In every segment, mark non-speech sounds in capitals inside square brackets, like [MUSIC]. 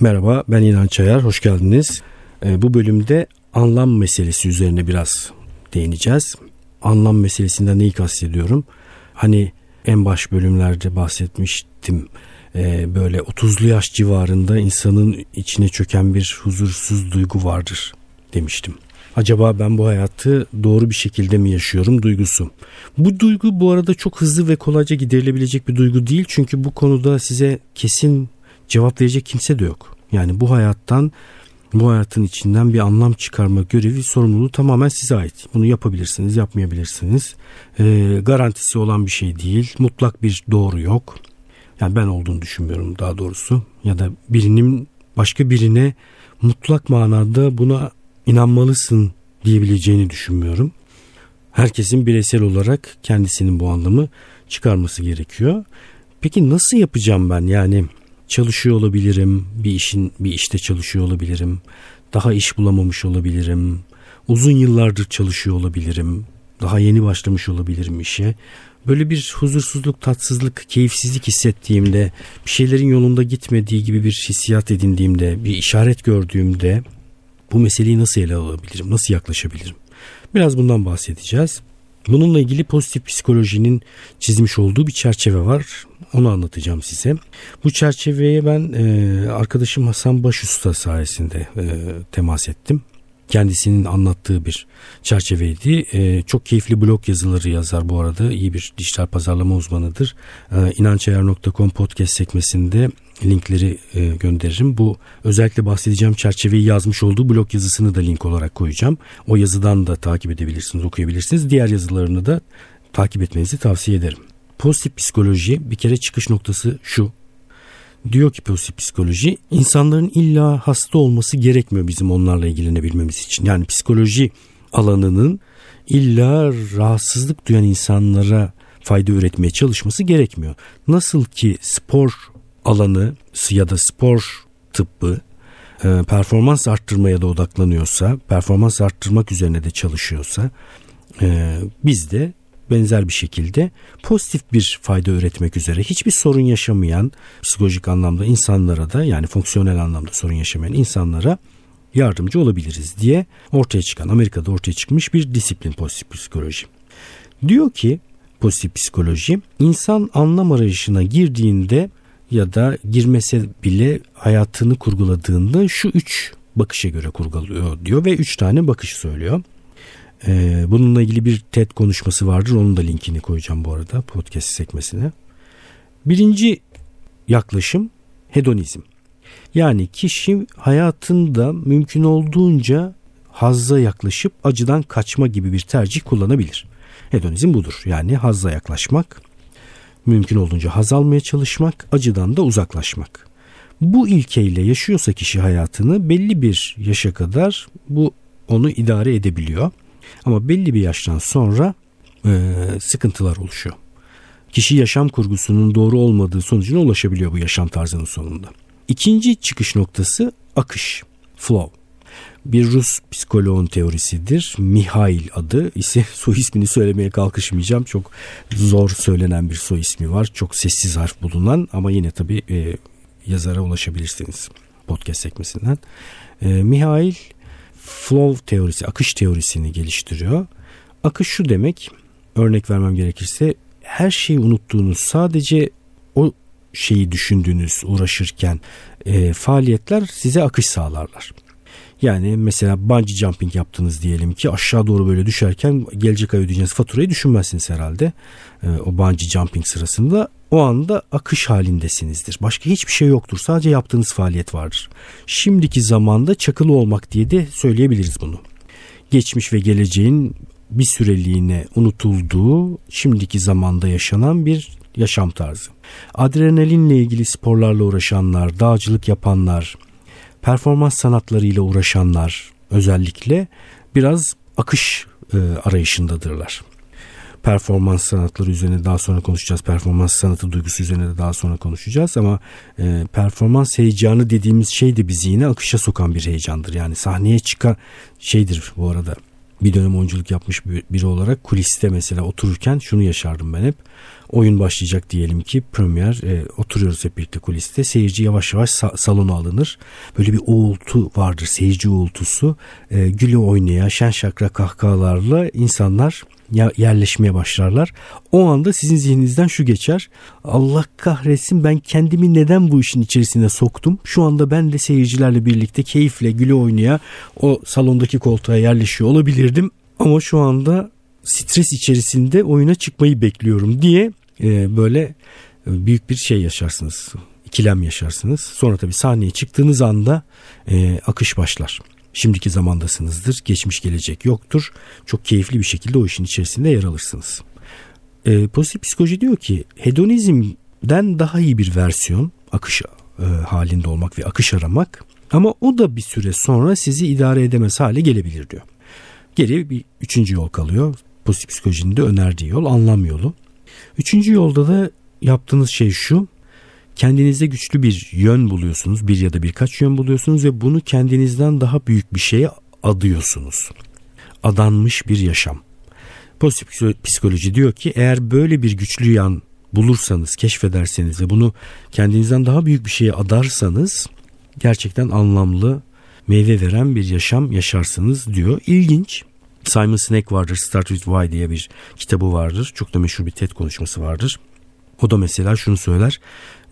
Merhaba ben İnan Çayar, hoş geldiniz. Ee, bu bölümde anlam meselesi üzerine biraz değineceğiz. Anlam meselesinden neyi kastediyorum? Hani en baş bölümlerde bahsetmiştim. Ee, böyle 30'lu yaş civarında insanın içine çöken bir huzursuz duygu vardır demiştim. Acaba ben bu hayatı doğru bir şekilde mi yaşıyorum duygusu. Bu duygu bu arada çok hızlı ve kolayca giderilebilecek bir duygu değil. Çünkü bu konuda size kesin cevap verecek kimse de yok. Yani bu hayattan bu hayatın içinden bir anlam çıkarma görevi sorumluluğu tamamen size ait. Bunu yapabilirsiniz, yapmayabilirsiniz. E, garantisi olan bir şey değil. Mutlak bir doğru yok. Yani ben olduğunu düşünmüyorum daha doğrusu. Ya da birinin başka birine mutlak manada buna inanmalısın diyebileceğini düşünmüyorum. Herkesin bireysel olarak kendisinin bu anlamı çıkarması gerekiyor. Peki nasıl yapacağım ben? Yani çalışıyor olabilirim, bir işin bir işte çalışıyor olabilirim, daha iş bulamamış olabilirim, uzun yıllardır çalışıyor olabilirim, daha yeni başlamış olabilirim işe. Böyle bir huzursuzluk, tatsızlık, keyifsizlik hissettiğimde, bir şeylerin yolunda gitmediği gibi bir hissiyat edindiğimde, bir işaret gördüğümde bu meseleyi nasıl ele alabilirim, nasıl yaklaşabilirim? Biraz bundan bahsedeceğiz. Bununla ilgili pozitif psikolojinin çizmiş olduğu bir çerçeve var. Onu anlatacağım size. Bu çerçeveye ben arkadaşım Hasan Başusta sayesinde temas ettim. Kendisinin anlattığı bir çerçeveydi. E, çok keyifli blog yazıları yazar bu arada. İyi bir dijital pazarlama uzmanıdır. E, inançayar.com podcast sekmesinde linkleri e, gönderirim. Bu özellikle bahsedeceğim çerçeveyi yazmış olduğu blog yazısını da link olarak koyacağım. O yazıdan da takip edebilirsiniz, okuyabilirsiniz. Diğer yazılarını da takip etmenizi tavsiye ederim. Pozitif psikoloji bir kere çıkış noktası şu. Diyor ki psikoloji insanların illa hasta olması gerekmiyor bizim onlarla ilgilenebilmemiz için. Yani psikoloji alanının illa rahatsızlık duyan insanlara fayda üretmeye çalışması gerekmiyor. Nasıl ki spor alanı ya da spor tıbbı e, performans arttırmaya da odaklanıyorsa, performans arttırmak üzerine de çalışıyorsa e, biz de benzer bir şekilde pozitif bir fayda üretmek üzere hiçbir sorun yaşamayan psikolojik anlamda insanlara da yani fonksiyonel anlamda sorun yaşamayan insanlara yardımcı olabiliriz diye ortaya çıkan Amerika'da ortaya çıkmış bir disiplin pozitif psikoloji. Diyor ki pozitif psikoloji insan anlam arayışına girdiğinde ya da girmese bile hayatını kurguladığında şu üç bakışa göre kurguluyor diyor ve üç tane bakış söylüyor. Ee, bununla ilgili bir TED konuşması vardır. Onun da linkini koyacağım bu arada podcast sekmesine. Birinci yaklaşım hedonizm. Yani kişi hayatında mümkün olduğunca hazza yaklaşıp acıdan kaçma gibi bir tercih kullanabilir. Hedonizm budur. Yani hazza yaklaşmak, mümkün olduğunca haz almaya çalışmak, acıdan da uzaklaşmak. Bu ilkeyle yaşıyorsa kişi hayatını belli bir yaşa kadar bu onu idare edebiliyor. Ama belli bir yaştan sonra e, sıkıntılar oluşuyor. Kişi yaşam kurgusunun doğru olmadığı sonucuna ulaşabiliyor bu yaşam tarzının sonunda. İkinci çıkış noktası akış, flow. Bir Rus psikoloğun teorisidir. Mihail adı. ise [LAUGHS] soy ismini söylemeye kalkışmayacağım. Çok zor söylenen bir soy ismi var. Çok sessiz harf bulunan ama yine tabii e, yazara ulaşabilirsiniz podcast sekmesinden. E, Mihail flow teorisi, akış teorisini geliştiriyor. Akış şu demek, örnek vermem gerekirse her şeyi unuttuğunuz, sadece o şeyi düşündüğünüz, uğraşırken e, faaliyetler size akış sağlarlar. Yani mesela bungee jumping yaptınız diyelim ki aşağı doğru böyle düşerken gelecek ay ödeyeceğiniz faturayı düşünmezsiniz herhalde. E, o bungee jumping sırasında o anda akış halindesinizdir. Başka hiçbir şey yoktur. Sadece yaptığınız faaliyet vardır. Şimdiki zamanda çakılı olmak diye de söyleyebiliriz bunu. Geçmiş ve geleceğin bir süreliğine unutulduğu, şimdiki zamanda yaşanan bir yaşam tarzı. Adrenalinle ilgili sporlarla uğraşanlar, dağcılık yapanlar, performans sanatlarıyla uğraşanlar özellikle biraz akış e, arayışındadırlar. Performans sanatları üzerine daha sonra konuşacağız. Performans sanatı duygusu üzerine de daha sonra konuşacağız ama e, performans heyecanı dediğimiz şey de bizi yine akışa sokan bir heyecandır. Yani sahneye çıkan şeydir bu arada. bir dönem oyunculuk yapmış biri olarak kuliste mesela otururken şunu yaşardım ben hep. Oyun başlayacak diyelim ki premier e, oturuyoruz hep birlikte kuliste. Seyirci yavaş yavaş sa- salona alınır. Böyle bir uğultu vardır seyirci uğultusu. E, gülü oynaya şen şakra kahkahalarla insanlar yerleşmeye başlarlar. O anda sizin zihninizden şu geçer. Allah kahretsin ben kendimi neden bu işin içerisine soktum? Şu anda ben de seyircilerle birlikte keyifle güle oynaya o salondaki koltuğa yerleşiyor olabilirdim. Ama şu anda stres içerisinde oyuna çıkmayı bekliyorum diye e, böyle e, büyük bir şey yaşarsınız. İkilem yaşarsınız. Sonra tabii sahneye çıktığınız anda e, akış başlar. Şimdiki zamandasınızdır. Geçmiş gelecek yoktur. Çok keyifli bir şekilde o işin içerisinde yer alırsınız. E, pozitif psikoloji diyor ki hedonizmden daha iyi bir versiyon akış e, halinde olmak ve akış aramak ama o da bir süre sonra sizi idare edemez hale gelebilir diyor. Geri bir üçüncü yol kalıyor. Pozitif psikolojinin de önerdiği yol anlam yolu. Üçüncü yolda da yaptığınız şey şu. Kendinizde güçlü bir yön buluyorsunuz. Bir ya da birkaç yön buluyorsunuz ve bunu kendinizden daha büyük bir şeye adıyorsunuz. Adanmış bir yaşam. Pozitif psikoloji diyor ki eğer böyle bir güçlü yan bulursanız, keşfederseniz ve bunu kendinizden daha büyük bir şeye adarsanız gerçekten anlamlı, meyve veren bir yaşam yaşarsınız diyor. İlginç. Simon Sinek vardır. Start with Why diye bir kitabı vardır. Çok da meşhur bir TED konuşması vardır. O da mesela şunu söyler.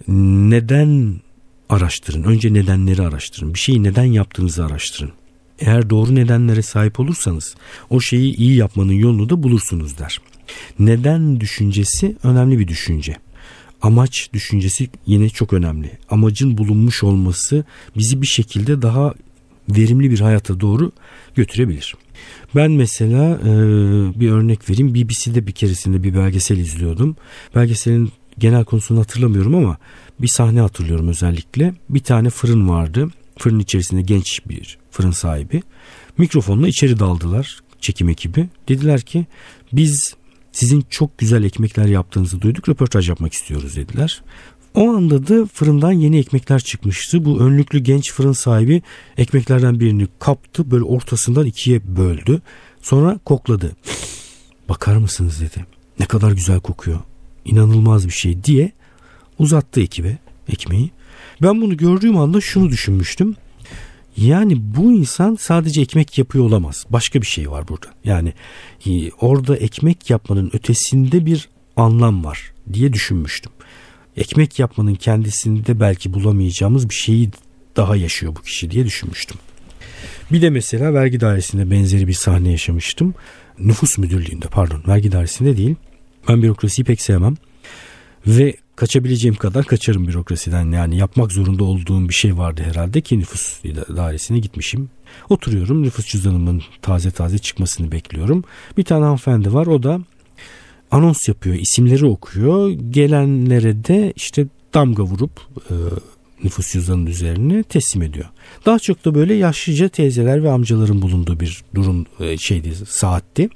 Neden araştırın? Önce nedenleri araştırın. Bir şeyi neden yaptığınızı araştırın. Eğer doğru nedenlere sahip olursanız o şeyi iyi yapmanın yolunu da bulursunuz der. Neden düşüncesi önemli bir düşünce. Amaç düşüncesi yine çok önemli. Amacın bulunmuş olması bizi bir şekilde daha verimli bir hayata doğru götürebilir. Ben mesela e, bir örnek vereyim. BBC'de bir keresinde bir belgesel izliyordum. Belgeselin genel konusunu hatırlamıyorum ama bir sahne hatırlıyorum özellikle. Bir tane fırın vardı. Fırın içerisinde genç bir fırın sahibi. Mikrofonla içeri daldılar çekim ekibi. Dediler ki biz sizin çok güzel ekmekler yaptığınızı duyduk röportaj yapmak istiyoruz dediler. O anda da fırından yeni ekmekler çıkmıştı. Bu önlüklü genç fırın sahibi ekmeklerden birini kaptı böyle ortasından ikiye böldü. Sonra kokladı. Bakar mısınız dedi. Ne kadar güzel kokuyor. İnanılmaz bir şey diye uzattı ekibe ekmeği. Ben bunu gördüğüm anda şunu düşünmüştüm. Yani bu insan sadece ekmek yapıyor olamaz. Başka bir şey var burada. Yani e, orada ekmek yapmanın ötesinde bir anlam var diye düşünmüştüm ekmek yapmanın kendisinde belki bulamayacağımız bir şeyi daha yaşıyor bu kişi diye düşünmüştüm. Bir de mesela vergi dairesinde benzeri bir sahne yaşamıştım. Nüfus müdürlüğünde pardon vergi dairesinde değil. Ben bürokrasiyi pek sevmem. Ve kaçabileceğim kadar kaçarım bürokrasiden. Yani yapmak zorunda olduğum bir şey vardı herhalde ki nüfus dairesine gitmişim. Oturuyorum nüfus cüzdanımın taze taze çıkmasını bekliyorum. Bir tane hanımefendi var o da anons yapıyor, isimleri okuyor. Gelenlere de işte damga vurup e, nüfus cüzdanının üzerine teslim ediyor. Daha çok da böyle yaşlıca teyzeler ve amcaların bulunduğu bir durum e, şeydi, saatti.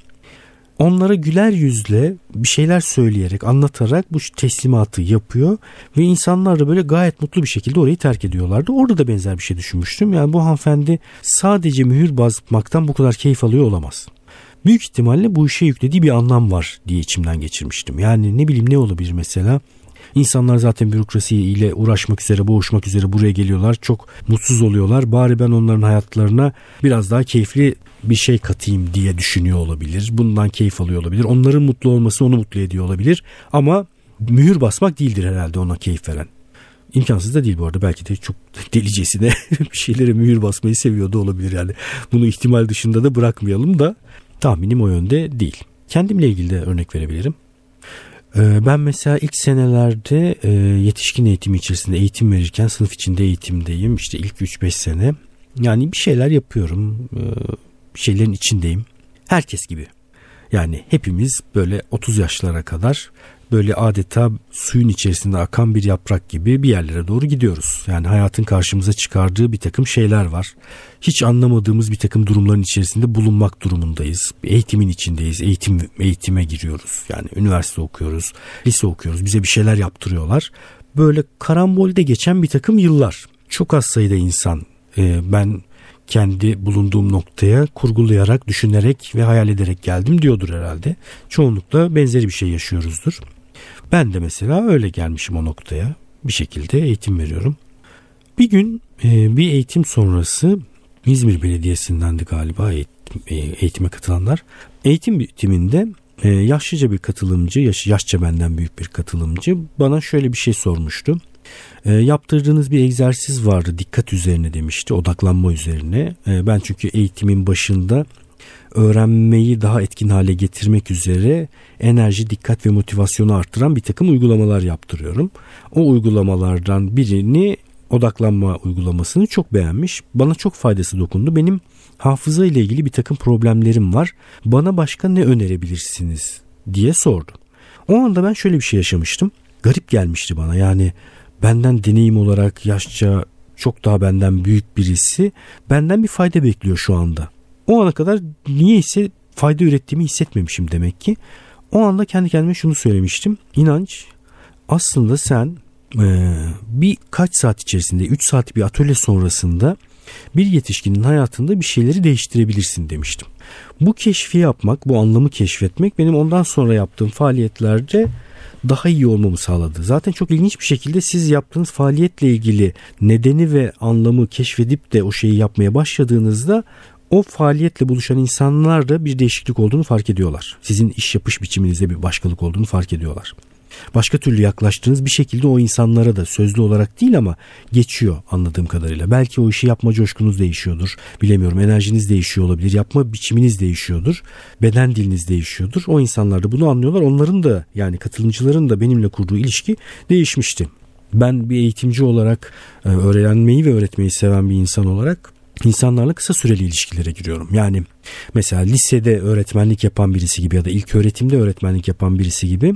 Onlara güler yüzle bir şeyler söyleyerek, anlatarak bu teslimatı yapıyor ve insanlar da böyle gayet mutlu bir şekilde orayı terk ediyorlardı. Orada da benzer bir şey düşünmüştüm. Yani bu hanımefendi sadece mühür basmaktan bu kadar keyif alıyor olamaz büyük ihtimalle bu işe yüklediği bir anlam var diye içimden geçirmiştim. Yani ne bileyim ne olabilir mesela? İnsanlar zaten bürokrasi ile uğraşmak üzere, boğuşmak üzere buraya geliyorlar. Çok mutsuz oluyorlar. Bari ben onların hayatlarına biraz daha keyifli bir şey katayım diye düşünüyor olabilir. Bundan keyif alıyor olabilir. Onların mutlu olması onu mutlu ediyor olabilir. Ama mühür basmak değildir herhalde ona keyif veren. İmkansız da değil bu arada. Belki de çok [LAUGHS] delicesine [LAUGHS] bir şeylere mühür basmayı seviyordu olabilir yani. Bunu ihtimal dışında da bırakmayalım da Tahminim o yönde değil. Kendimle ilgili de örnek verebilirim. Ee, ben mesela ilk senelerde e, yetişkin eğitimi içerisinde eğitim verirken sınıf içinde eğitimdeyim. İşte ilk 3-5 sene. Yani bir şeyler yapıyorum. Ee, bir şeylerin içindeyim. Herkes gibi. Yani hepimiz böyle 30 yaşlara kadar böyle adeta suyun içerisinde akan bir yaprak gibi bir yerlere doğru gidiyoruz. Yani hayatın karşımıza çıkardığı bir takım şeyler var. Hiç anlamadığımız bir takım durumların içerisinde bulunmak durumundayız. Eğitimin içindeyiz. Eğitim eğitime giriyoruz. Yani üniversite okuyoruz, lise okuyoruz. Bize bir şeyler yaptırıyorlar. Böyle karambolde geçen bir takım yıllar. Çok az sayıda insan e, ben kendi bulunduğum noktaya kurgulayarak, düşünerek ve hayal ederek geldim diyordur herhalde. Çoğunlukla benzeri bir şey yaşıyoruzdur. Ben de mesela öyle gelmişim o noktaya. Bir şekilde eğitim veriyorum. Bir gün e, bir eğitim sonrası İzmir Belediyesi'ndendi galiba e, eğitime katılanlar. Eğitim bitiminde e, yaşlıca bir katılımcı, yaş, yaşça benden büyük bir katılımcı bana şöyle bir şey sormuştu. E, yaptırdığınız bir egzersiz vardı dikkat üzerine demişti odaklanma üzerine. E, ben çünkü eğitimin başında öğrenmeyi daha etkin hale getirmek üzere enerji, dikkat ve motivasyonu arttıran bir takım uygulamalar yaptırıyorum. O uygulamalardan birini odaklanma uygulamasını çok beğenmiş. Bana çok faydası dokundu. Benim hafıza ile ilgili bir takım problemlerim var. Bana başka ne önerebilirsiniz diye sordu. O anda ben şöyle bir şey yaşamıştım. Garip gelmişti bana. Yani benden deneyim olarak yaşça çok daha benden büyük birisi benden bir fayda bekliyor şu anda. O ana kadar niyeyse fayda ürettiğimi hissetmemişim demek ki. O anda kendi kendime şunu söylemiştim. İnanç aslında sen e, bir kaç saat içerisinde 3 saat bir atölye sonrasında bir yetişkinin hayatında bir şeyleri değiştirebilirsin demiştim. Bu keşfi yapmak, bu anlamı keşfetmek benim ondan sonra yaptığım faaliyetlerde daha iyi olmamı sağladı. Zaten çok ilginç bir şekilde siz yaptığınız faaliyetle ilgili nedeni ve anlamı keşfedip de o şeyi yapmaya başladığınızda o faaliyetle buluşan insanlar da bir değişiklik olduğunu fark ediyorlar. Sizin iş yapış biçiminizde bir başkalık olduğunu fark ediyorlar. Başka türlü yaklaştığınız bir şekilde o insanlara da sözlü olarak değil ama geçiyor anladığım kadarıyla. Belki o işi yapma coşkunuz değişiyordur. Bilemiyorum enerjiniz değişiyor olabilir. Yapma biçiminiz değişiyordur. Beden diliniz değişiyordur. O insanlar da bunu anlıyorlar. Onların da yani katılımcıların da benimle kurduğu ilişki değişmişti. Ben bir eğitimci olarak e, öğrenmeyi ve öğretmeyi seven bir insan olarak insanlarla kısa süreli ilişkilere giriyorum. Yani mesela lisede öğretmenlik yapan birisi gibi ya da ilk öğretimde öğretmenlik yapan birisi gibi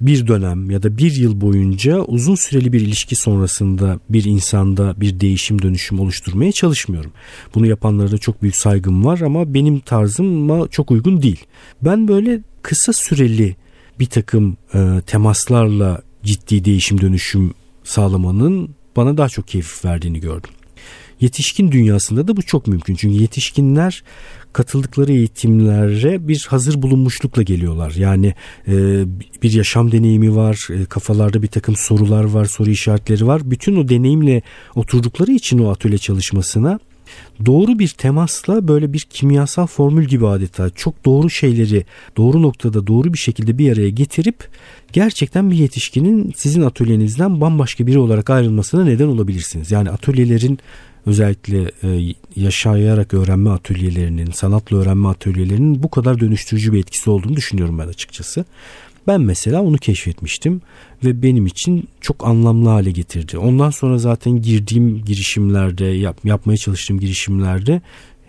bir dönem ya da bir yıl boyunca uzun süreli bir ilişki sonrasında bir insanda bir değişim dönüşüm oluşturmaya çalışmıyorum. Bunu yapanlara da çok büyük saygım var ama benim tarzıma çok uygun değil. Ben böyle kısa süreli bir takım e, temaslarla ciddi değişim dönüşüm sağlamanın bana daha çok keyif verdiğini gördüm. Yetişkin dünyasında da bu çok mümkün. Çünkü yetişkinler katıldıkları eğitimlere bir hazır bulunmuşlukla geliyorlar. Yani e, bir yaşam deneyimi var, e, kafalarda bir takım sorular var, soru işaretleri var. Bütün o deneyimle oturdukları için o atölye çalışmasına doğru bir temasla böyle bir kimyasal formül gibi adeta çok doğru şeyleri doğru noktada doğru bir şekilde bir araya getirip gerçekten bir yetişkinin sizin atölyenizden bambaşka biri olarak ayrılmasına neden olabilirsiniz. Yani atölyelerin özellikle e, yaşayarak öğrenme atölyelerinin, sanatla öğrenme atölyelerinin bu kadar dönüştürücü bir etkisi olduğunu düşünüyorum ben açıkçası. Ben mesela onu keşfetmiştim ve benim için çok anlamlı hale getirdi. Ondan sonra zaten girdiğim girişimlerde, yap, yapmaya çalıştığım girişimlerde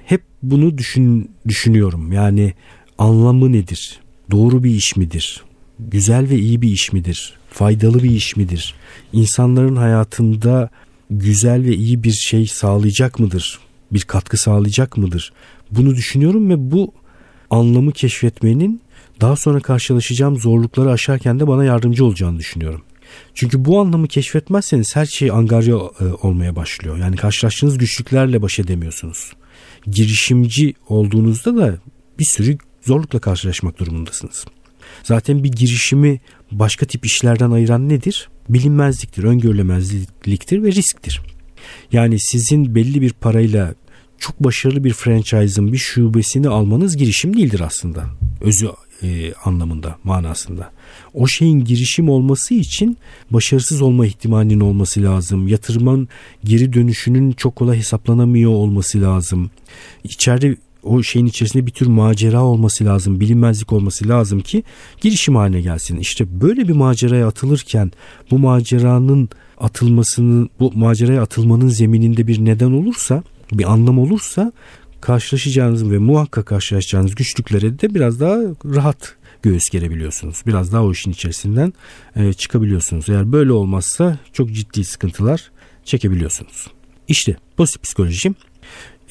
hep bunu düşün, düşünüyorum. Yani anlamı nedir? Doğru bir iş midir? Güzel ve iyi bir iş midir? Faydalı bir iş midir? İnsanların hayatında güzel ve iyi bir şey sağlayacak mıdır? Bir katkı sağlayacak mıdır? Bunu düşünüyorum ve bu anlamı keşfetmenin daha sonra karşılaşacağım zorlukları aşarken de bana yardımcı olacağını düşünüyorum. Çünkü bu anlamı keşfetmezseniz her şey angarya e, olmaya başlıyor. Yani karşılaştığınız güçlüklerle baş edemiyorsunuz. Girişimci olduğunuzda da bir sürü zorlukla karşılaşmak durumundasınız. Zaten bir girişimi başka tip işlerden ayıran nedir? Bilinmezliktir, öngörülemezliktir ve risktir. Yani sizin belli bir parayla çok başarılı bir franchise'ın bir şubesini almanız girişim değildir aslında. Özü e, anlamında, manasında. O şeyin girişim olması için başarısız olma ihtimalinin olması lazım. Yatırımın geri dönüşünün çok kolay hesaplanamıyor olması lazım. İçeride o şeyin içerisinde bir tür macera olması lazım, bilinmezlik olması lazım ki girişim haline gelsin. İşte böyle bir maceraya atılırken bu maceranın atılmasının, bu maceraya atılmanın zemininde bir neden olursa, bir anlam olursa karşılaşacağınız ve muhakkak karşılaşacağınız güçlüklere de biraz daha rahat göğüs gerebiliyorsunuz. Biraz daha o işin içerisinden e, çıkabiliyorsunuz. Eğer böyle olmazsa çok ciddi sıkıntılar çekebiliyorsunuz. İşte pozitif psikoloji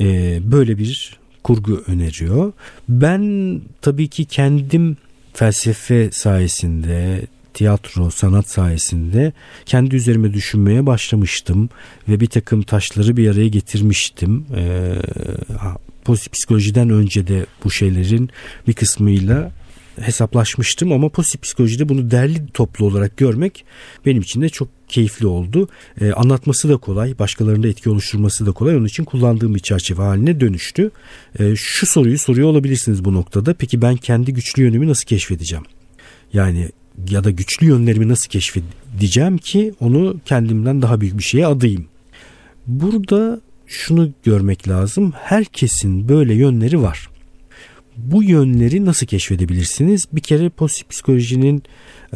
e, böyle bir kurgu öneriyor. Ben tabii ki kendim felsefe sayesinde tiyatro, sanat sayesinde kendi üzerime düşünmeye başlamıştım ve bir takım taşları bir araya getirmiştim. Ee, pozitif psikolojiden önce de bu şeylerin bir kısmıyla hesaplaşmıştım ama pozitif psikolojide bunu derli toplu olarak görmek benim için de çok keyifli oldu. Ee, anlatması da kolay, başkalarında etki oluşturması da kolay. Onun için kullandığım bir çerçeve haline dönüştü. Ee, şu soruyu soruyor olabilirsiniz bu noktada. Peki ben kendi güçlü yönümü nasıl keşfedeceğim? Yani ya da güçlü yönlerimi nasıl keşfedeceğim ki onu kendimden daha büyük bir şeye adayım. Burada şunu görmek lazım. Herkesin böyle yönleri var. Bu yönleri nasıl keşfedebilirsiniz? Bir kere pozitif psikolojinin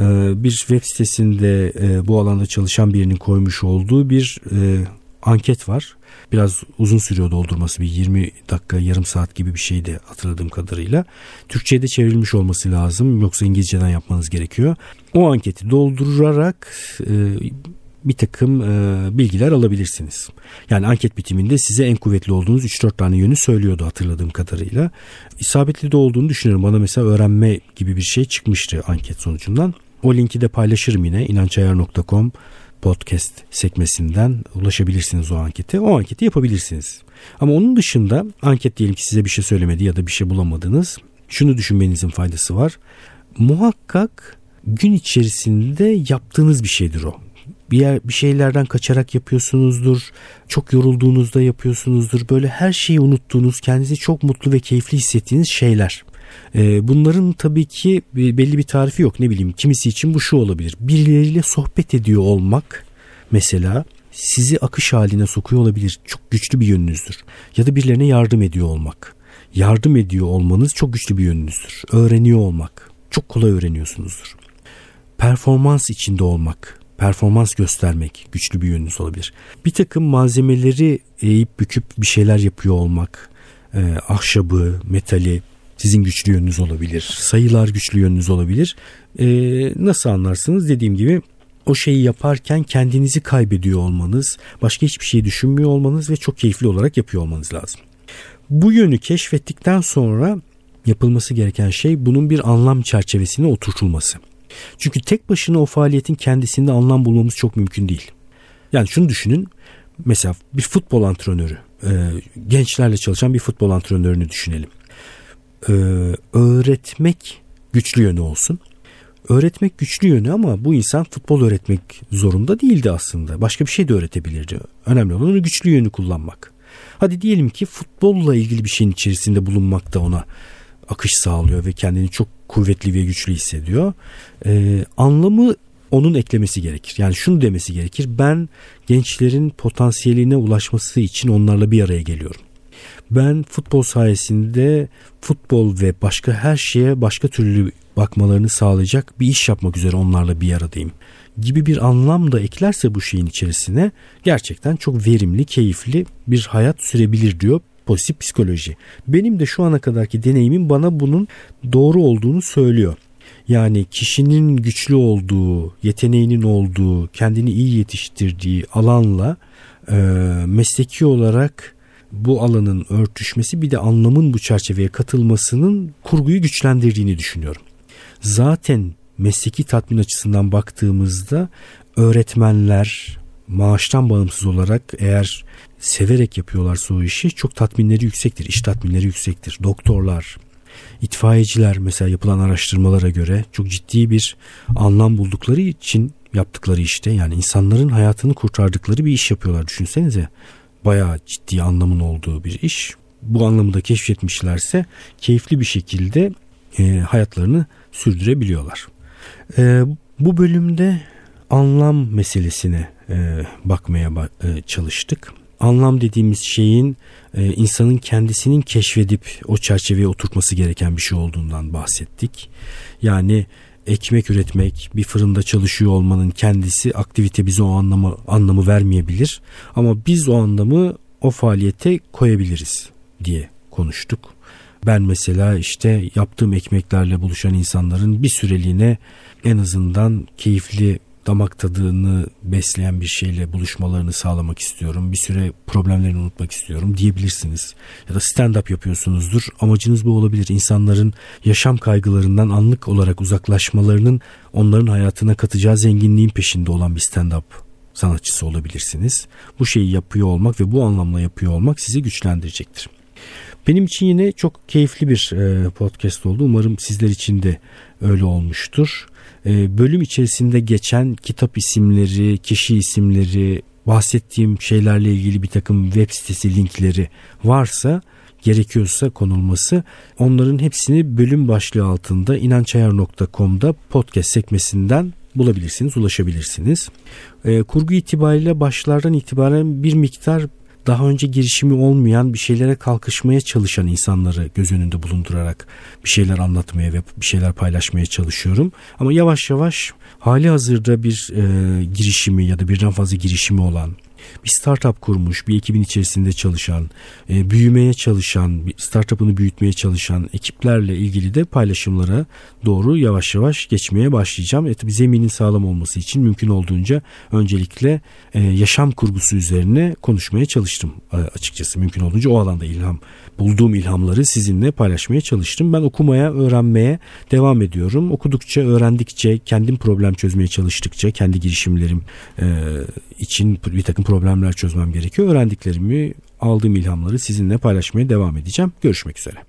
e, bir web sitesinde e, bu alanda çalışan birinin koymuş olduğu bir e, anket var. Biraz uzun sürüyor doldurması bir 20 dakika yarım saat gibi bir şeydi hatırladığım kadarıyla. Türkçe'ye de çevrilmiş olması lazım yoksa İngilizceden yapmanız gerekiyor. O anketi doldurarak bir takım e, bilgiler alabilirsiniz. Yani anket bitiminde size en kuvvetli olduğunuz 3-4 tane yönü söylüyordu hatırladığım kadarıyla. İsabetli de olduğunu düşünüyorum. Bana mesela öğrenme gibi bir şey çıkmıştı anket sonucundan. O linki de paylaşırım yine inançayar.com podcast sekmesinden ulaşabilirsiniz o ankete. O anketi yapabilirsiniz. Ama onun dışında anket diyelim ki size bir şey söylemedi ya da bir şey bulamadınız. Şunu düşünmenizin faydası var. Muhakkak gün içerisinde yaptığınız bir şeydir o bir yer bir şeylerden kaçarak yapıyorsunuzdur. Çok yorulduğunuzda yapıyorsunuzdur. Böyle her şeyi unuttuğunuz, kendinizi çok mutlu ve keyifli hissettiğiniz şeyler. Ee, bunların tabii ki belli bir tarifi yok. Ne bileyim kimisi için bu şu olabilir. Birileriyle sohbet ediyor olmak mesela sizi akış haline sokuyor olabilir. Çok güçlü bir yönünüzdür. Ya da birilerine yardım ediyor olmak. Yardım ediyor olmanız çok güçlü bir yönünüzdür. Öğreniyor olmak. Çok kolay öğreniyorsunuzdur. Performans içinde olmak performans göstermek güçlü bir yönünüz olabilir. Bir takım malzemeleri eğip büküp bir şeyler yapıyor olmak, e, ahşabı, metali sizin güçlü yönünüz olabilir. Sayılar güçlü yönünüz olabilir. E, nasıl anlarsınız? Dediğim gibi o şeyi yaparken kendinizi kaybediyor olmanız, başka hiçbir şey düşünmüyor olmanız ve çok keyifli olarak yapıyor olmanız lazım. Bu yönü keşfettikten sonra yapılması gereken şey bunun bir anlam çerçevesine oturtulması. Çünkü tek başına o faaliyetin kendisinde anlam bulmamız çok mümkün değil. Yani şunu düşünün. Mesela bir futbol antrenörü, e, gençlerle çalışan bir futbol antrenörünü düşünelim. E, öğretmek güçlü yönü olsun. Öğretmek güçlü yönü ama bu insan futbol öğretmek zorunda değildi aslında. Başka bir şey de öğretebilirdi. Önemli olan onu güçlü yönü kullanmak. Hadi diyelim ki futbolla ilgili bir şeyin içerisinde bulunmak da ona akış sağlıyor ve kendini çok kuvvetli ve güçlü hissediyor. Ee, anlamı onun eklemesi gerekir. Yani şunu demesi gerekir. Ben gençlerin potansiyeline ulaşması için onlarla bir araya geliyorum. Ben futbol sayesinde futbol ve başka her şeye başka türlü bakmalarını sağlayacak bir iş yapmak üzere onlarla bir aradayım gibi bir anlam da eklerse bu şeyin içerisine gerçekten çok verimli, keyifli bir hayat sürebilir diyor pozitif psikoloji. Benim de şu ana kadarki deneyimim bana bunun doğru olduğunu söylüyor. Yani kişinin güçlü olduğu, yeteneğinin olduğu, kendini iyi yetiştirdiği alanla e, mesleki olarak bu alanın örtüşmesi bir de anlamın bu çerçeveye katılmasının kurguyu güçlendirdiğini düşünüyorum. Zaten mesleki tatmin açısından baktığımızda öğretmenler maaştan bağımsız olarak eğer severek yapıyorlarsa o işi çok tatminleri yüksektir. İş tatminleri yüksektir. Doktorlar, itfaiyeciler mesela yapılan araştırmalara göre çok ciddi bir anlam buldukları için yaptıkları işte yani insanların hayatını kurtardıkları bir iş yapıyorlar düşünsenize. Bayağı ciddi anlamın olduğu bir iş. Bu anlamı da keşfetmişlerse keyifli bir şekilde e, hayatlarını sürdürebiliyorlar. E, bu bölümde anlam meselesine e, bakmaya e, çalıştık anlam dediğimiz şeyin e, insanın kendisinin keşfedip o çerçeveye oturtması gereken bir şey olduğundan bahsettik. Yani ekmek üretmek, bir fırında çalışıyor olmanın kendisi aktivite bize o anlamı anlamı vermeyebilir ama biz o anlamı o faaliyete koyabiliriz diye konuştuk. Ben mesela işte yaptığım ekmeklerle buluşan insanların bir süreliğine en azından keyifli damak tadını besleyen bir şeyle buluşmalarını sağlamak istiyorum. Bir süre problemlerini unutmak istiyorum diyebilirsiniz. Ya da stand-up yapıyorsunuzdur. Amacınız bu olabilir. İnsanların yaşam kaygılarından anlık olarak uzaklaşmalarının onların hayatına katacağı zenginliğin peşinde olan bir stand-up sanatçısı olabilirsiniz. Bu şeyi yapıyor olmak ve bu anlamla yapıyor olmak sizi güçlendirecektir. Benim için yine çok keyifli bir e, podcast oldu. Umarım sizler için de öyle olmuştur. E, bölüm içerisinde geçen kitap isimleri, kişi isimleri, bahsettiğim şeylerle ilgili bir takım web sitesi linkleri varsa gerekiyorsa konulması onların hepsini bölüm başlığı altında inançayar.com'da podcast sekmesinden bulabilirsiniz, ulaşabilirsiniz. E, kurgu itibariyle başlardan itibaren bir miktar daha önce girişimi olmayan bir şeylere kalkışmaya çalışan insanları göz önünde bulundurarak bir şeyler anlatmaya ve bir şeyler paylaşmaya çalışıyorum. Ama yavaş yavaş hali hazırda bir e, girişimi ya da birden fazla girişimi olan bir startup kurmuş, bir ekibin içerisinde çalışan, e, büyümeye çalışan, startup'ını büyütmeye çalışan ekiplerle ilgili de paylaşımlara doğru yavaş yavaş geçmeye başlayacağım. E tabi zeminin sağlam olması için mümkün olduğunca öncelikle e, yaşam kurgusu üzerine konuşmaya çalıştım e, açıkçası. Mümkün olduğunca o alanda ilham, bulduğum ilhamları sizinle paylaşmaya çalıştım. Ben okumaya, öğrenmeye devam ediyorum. Okudukça, öğrendikçe, kendim problem çözmeye çalıştıkça, kendi girişimlerim için bir takım problemler çözmem gerekiyor. Öğrendiklerimi, aldığım ilhamları sizinle paylaşmaya devam edeceğim. Görüşmek üzere.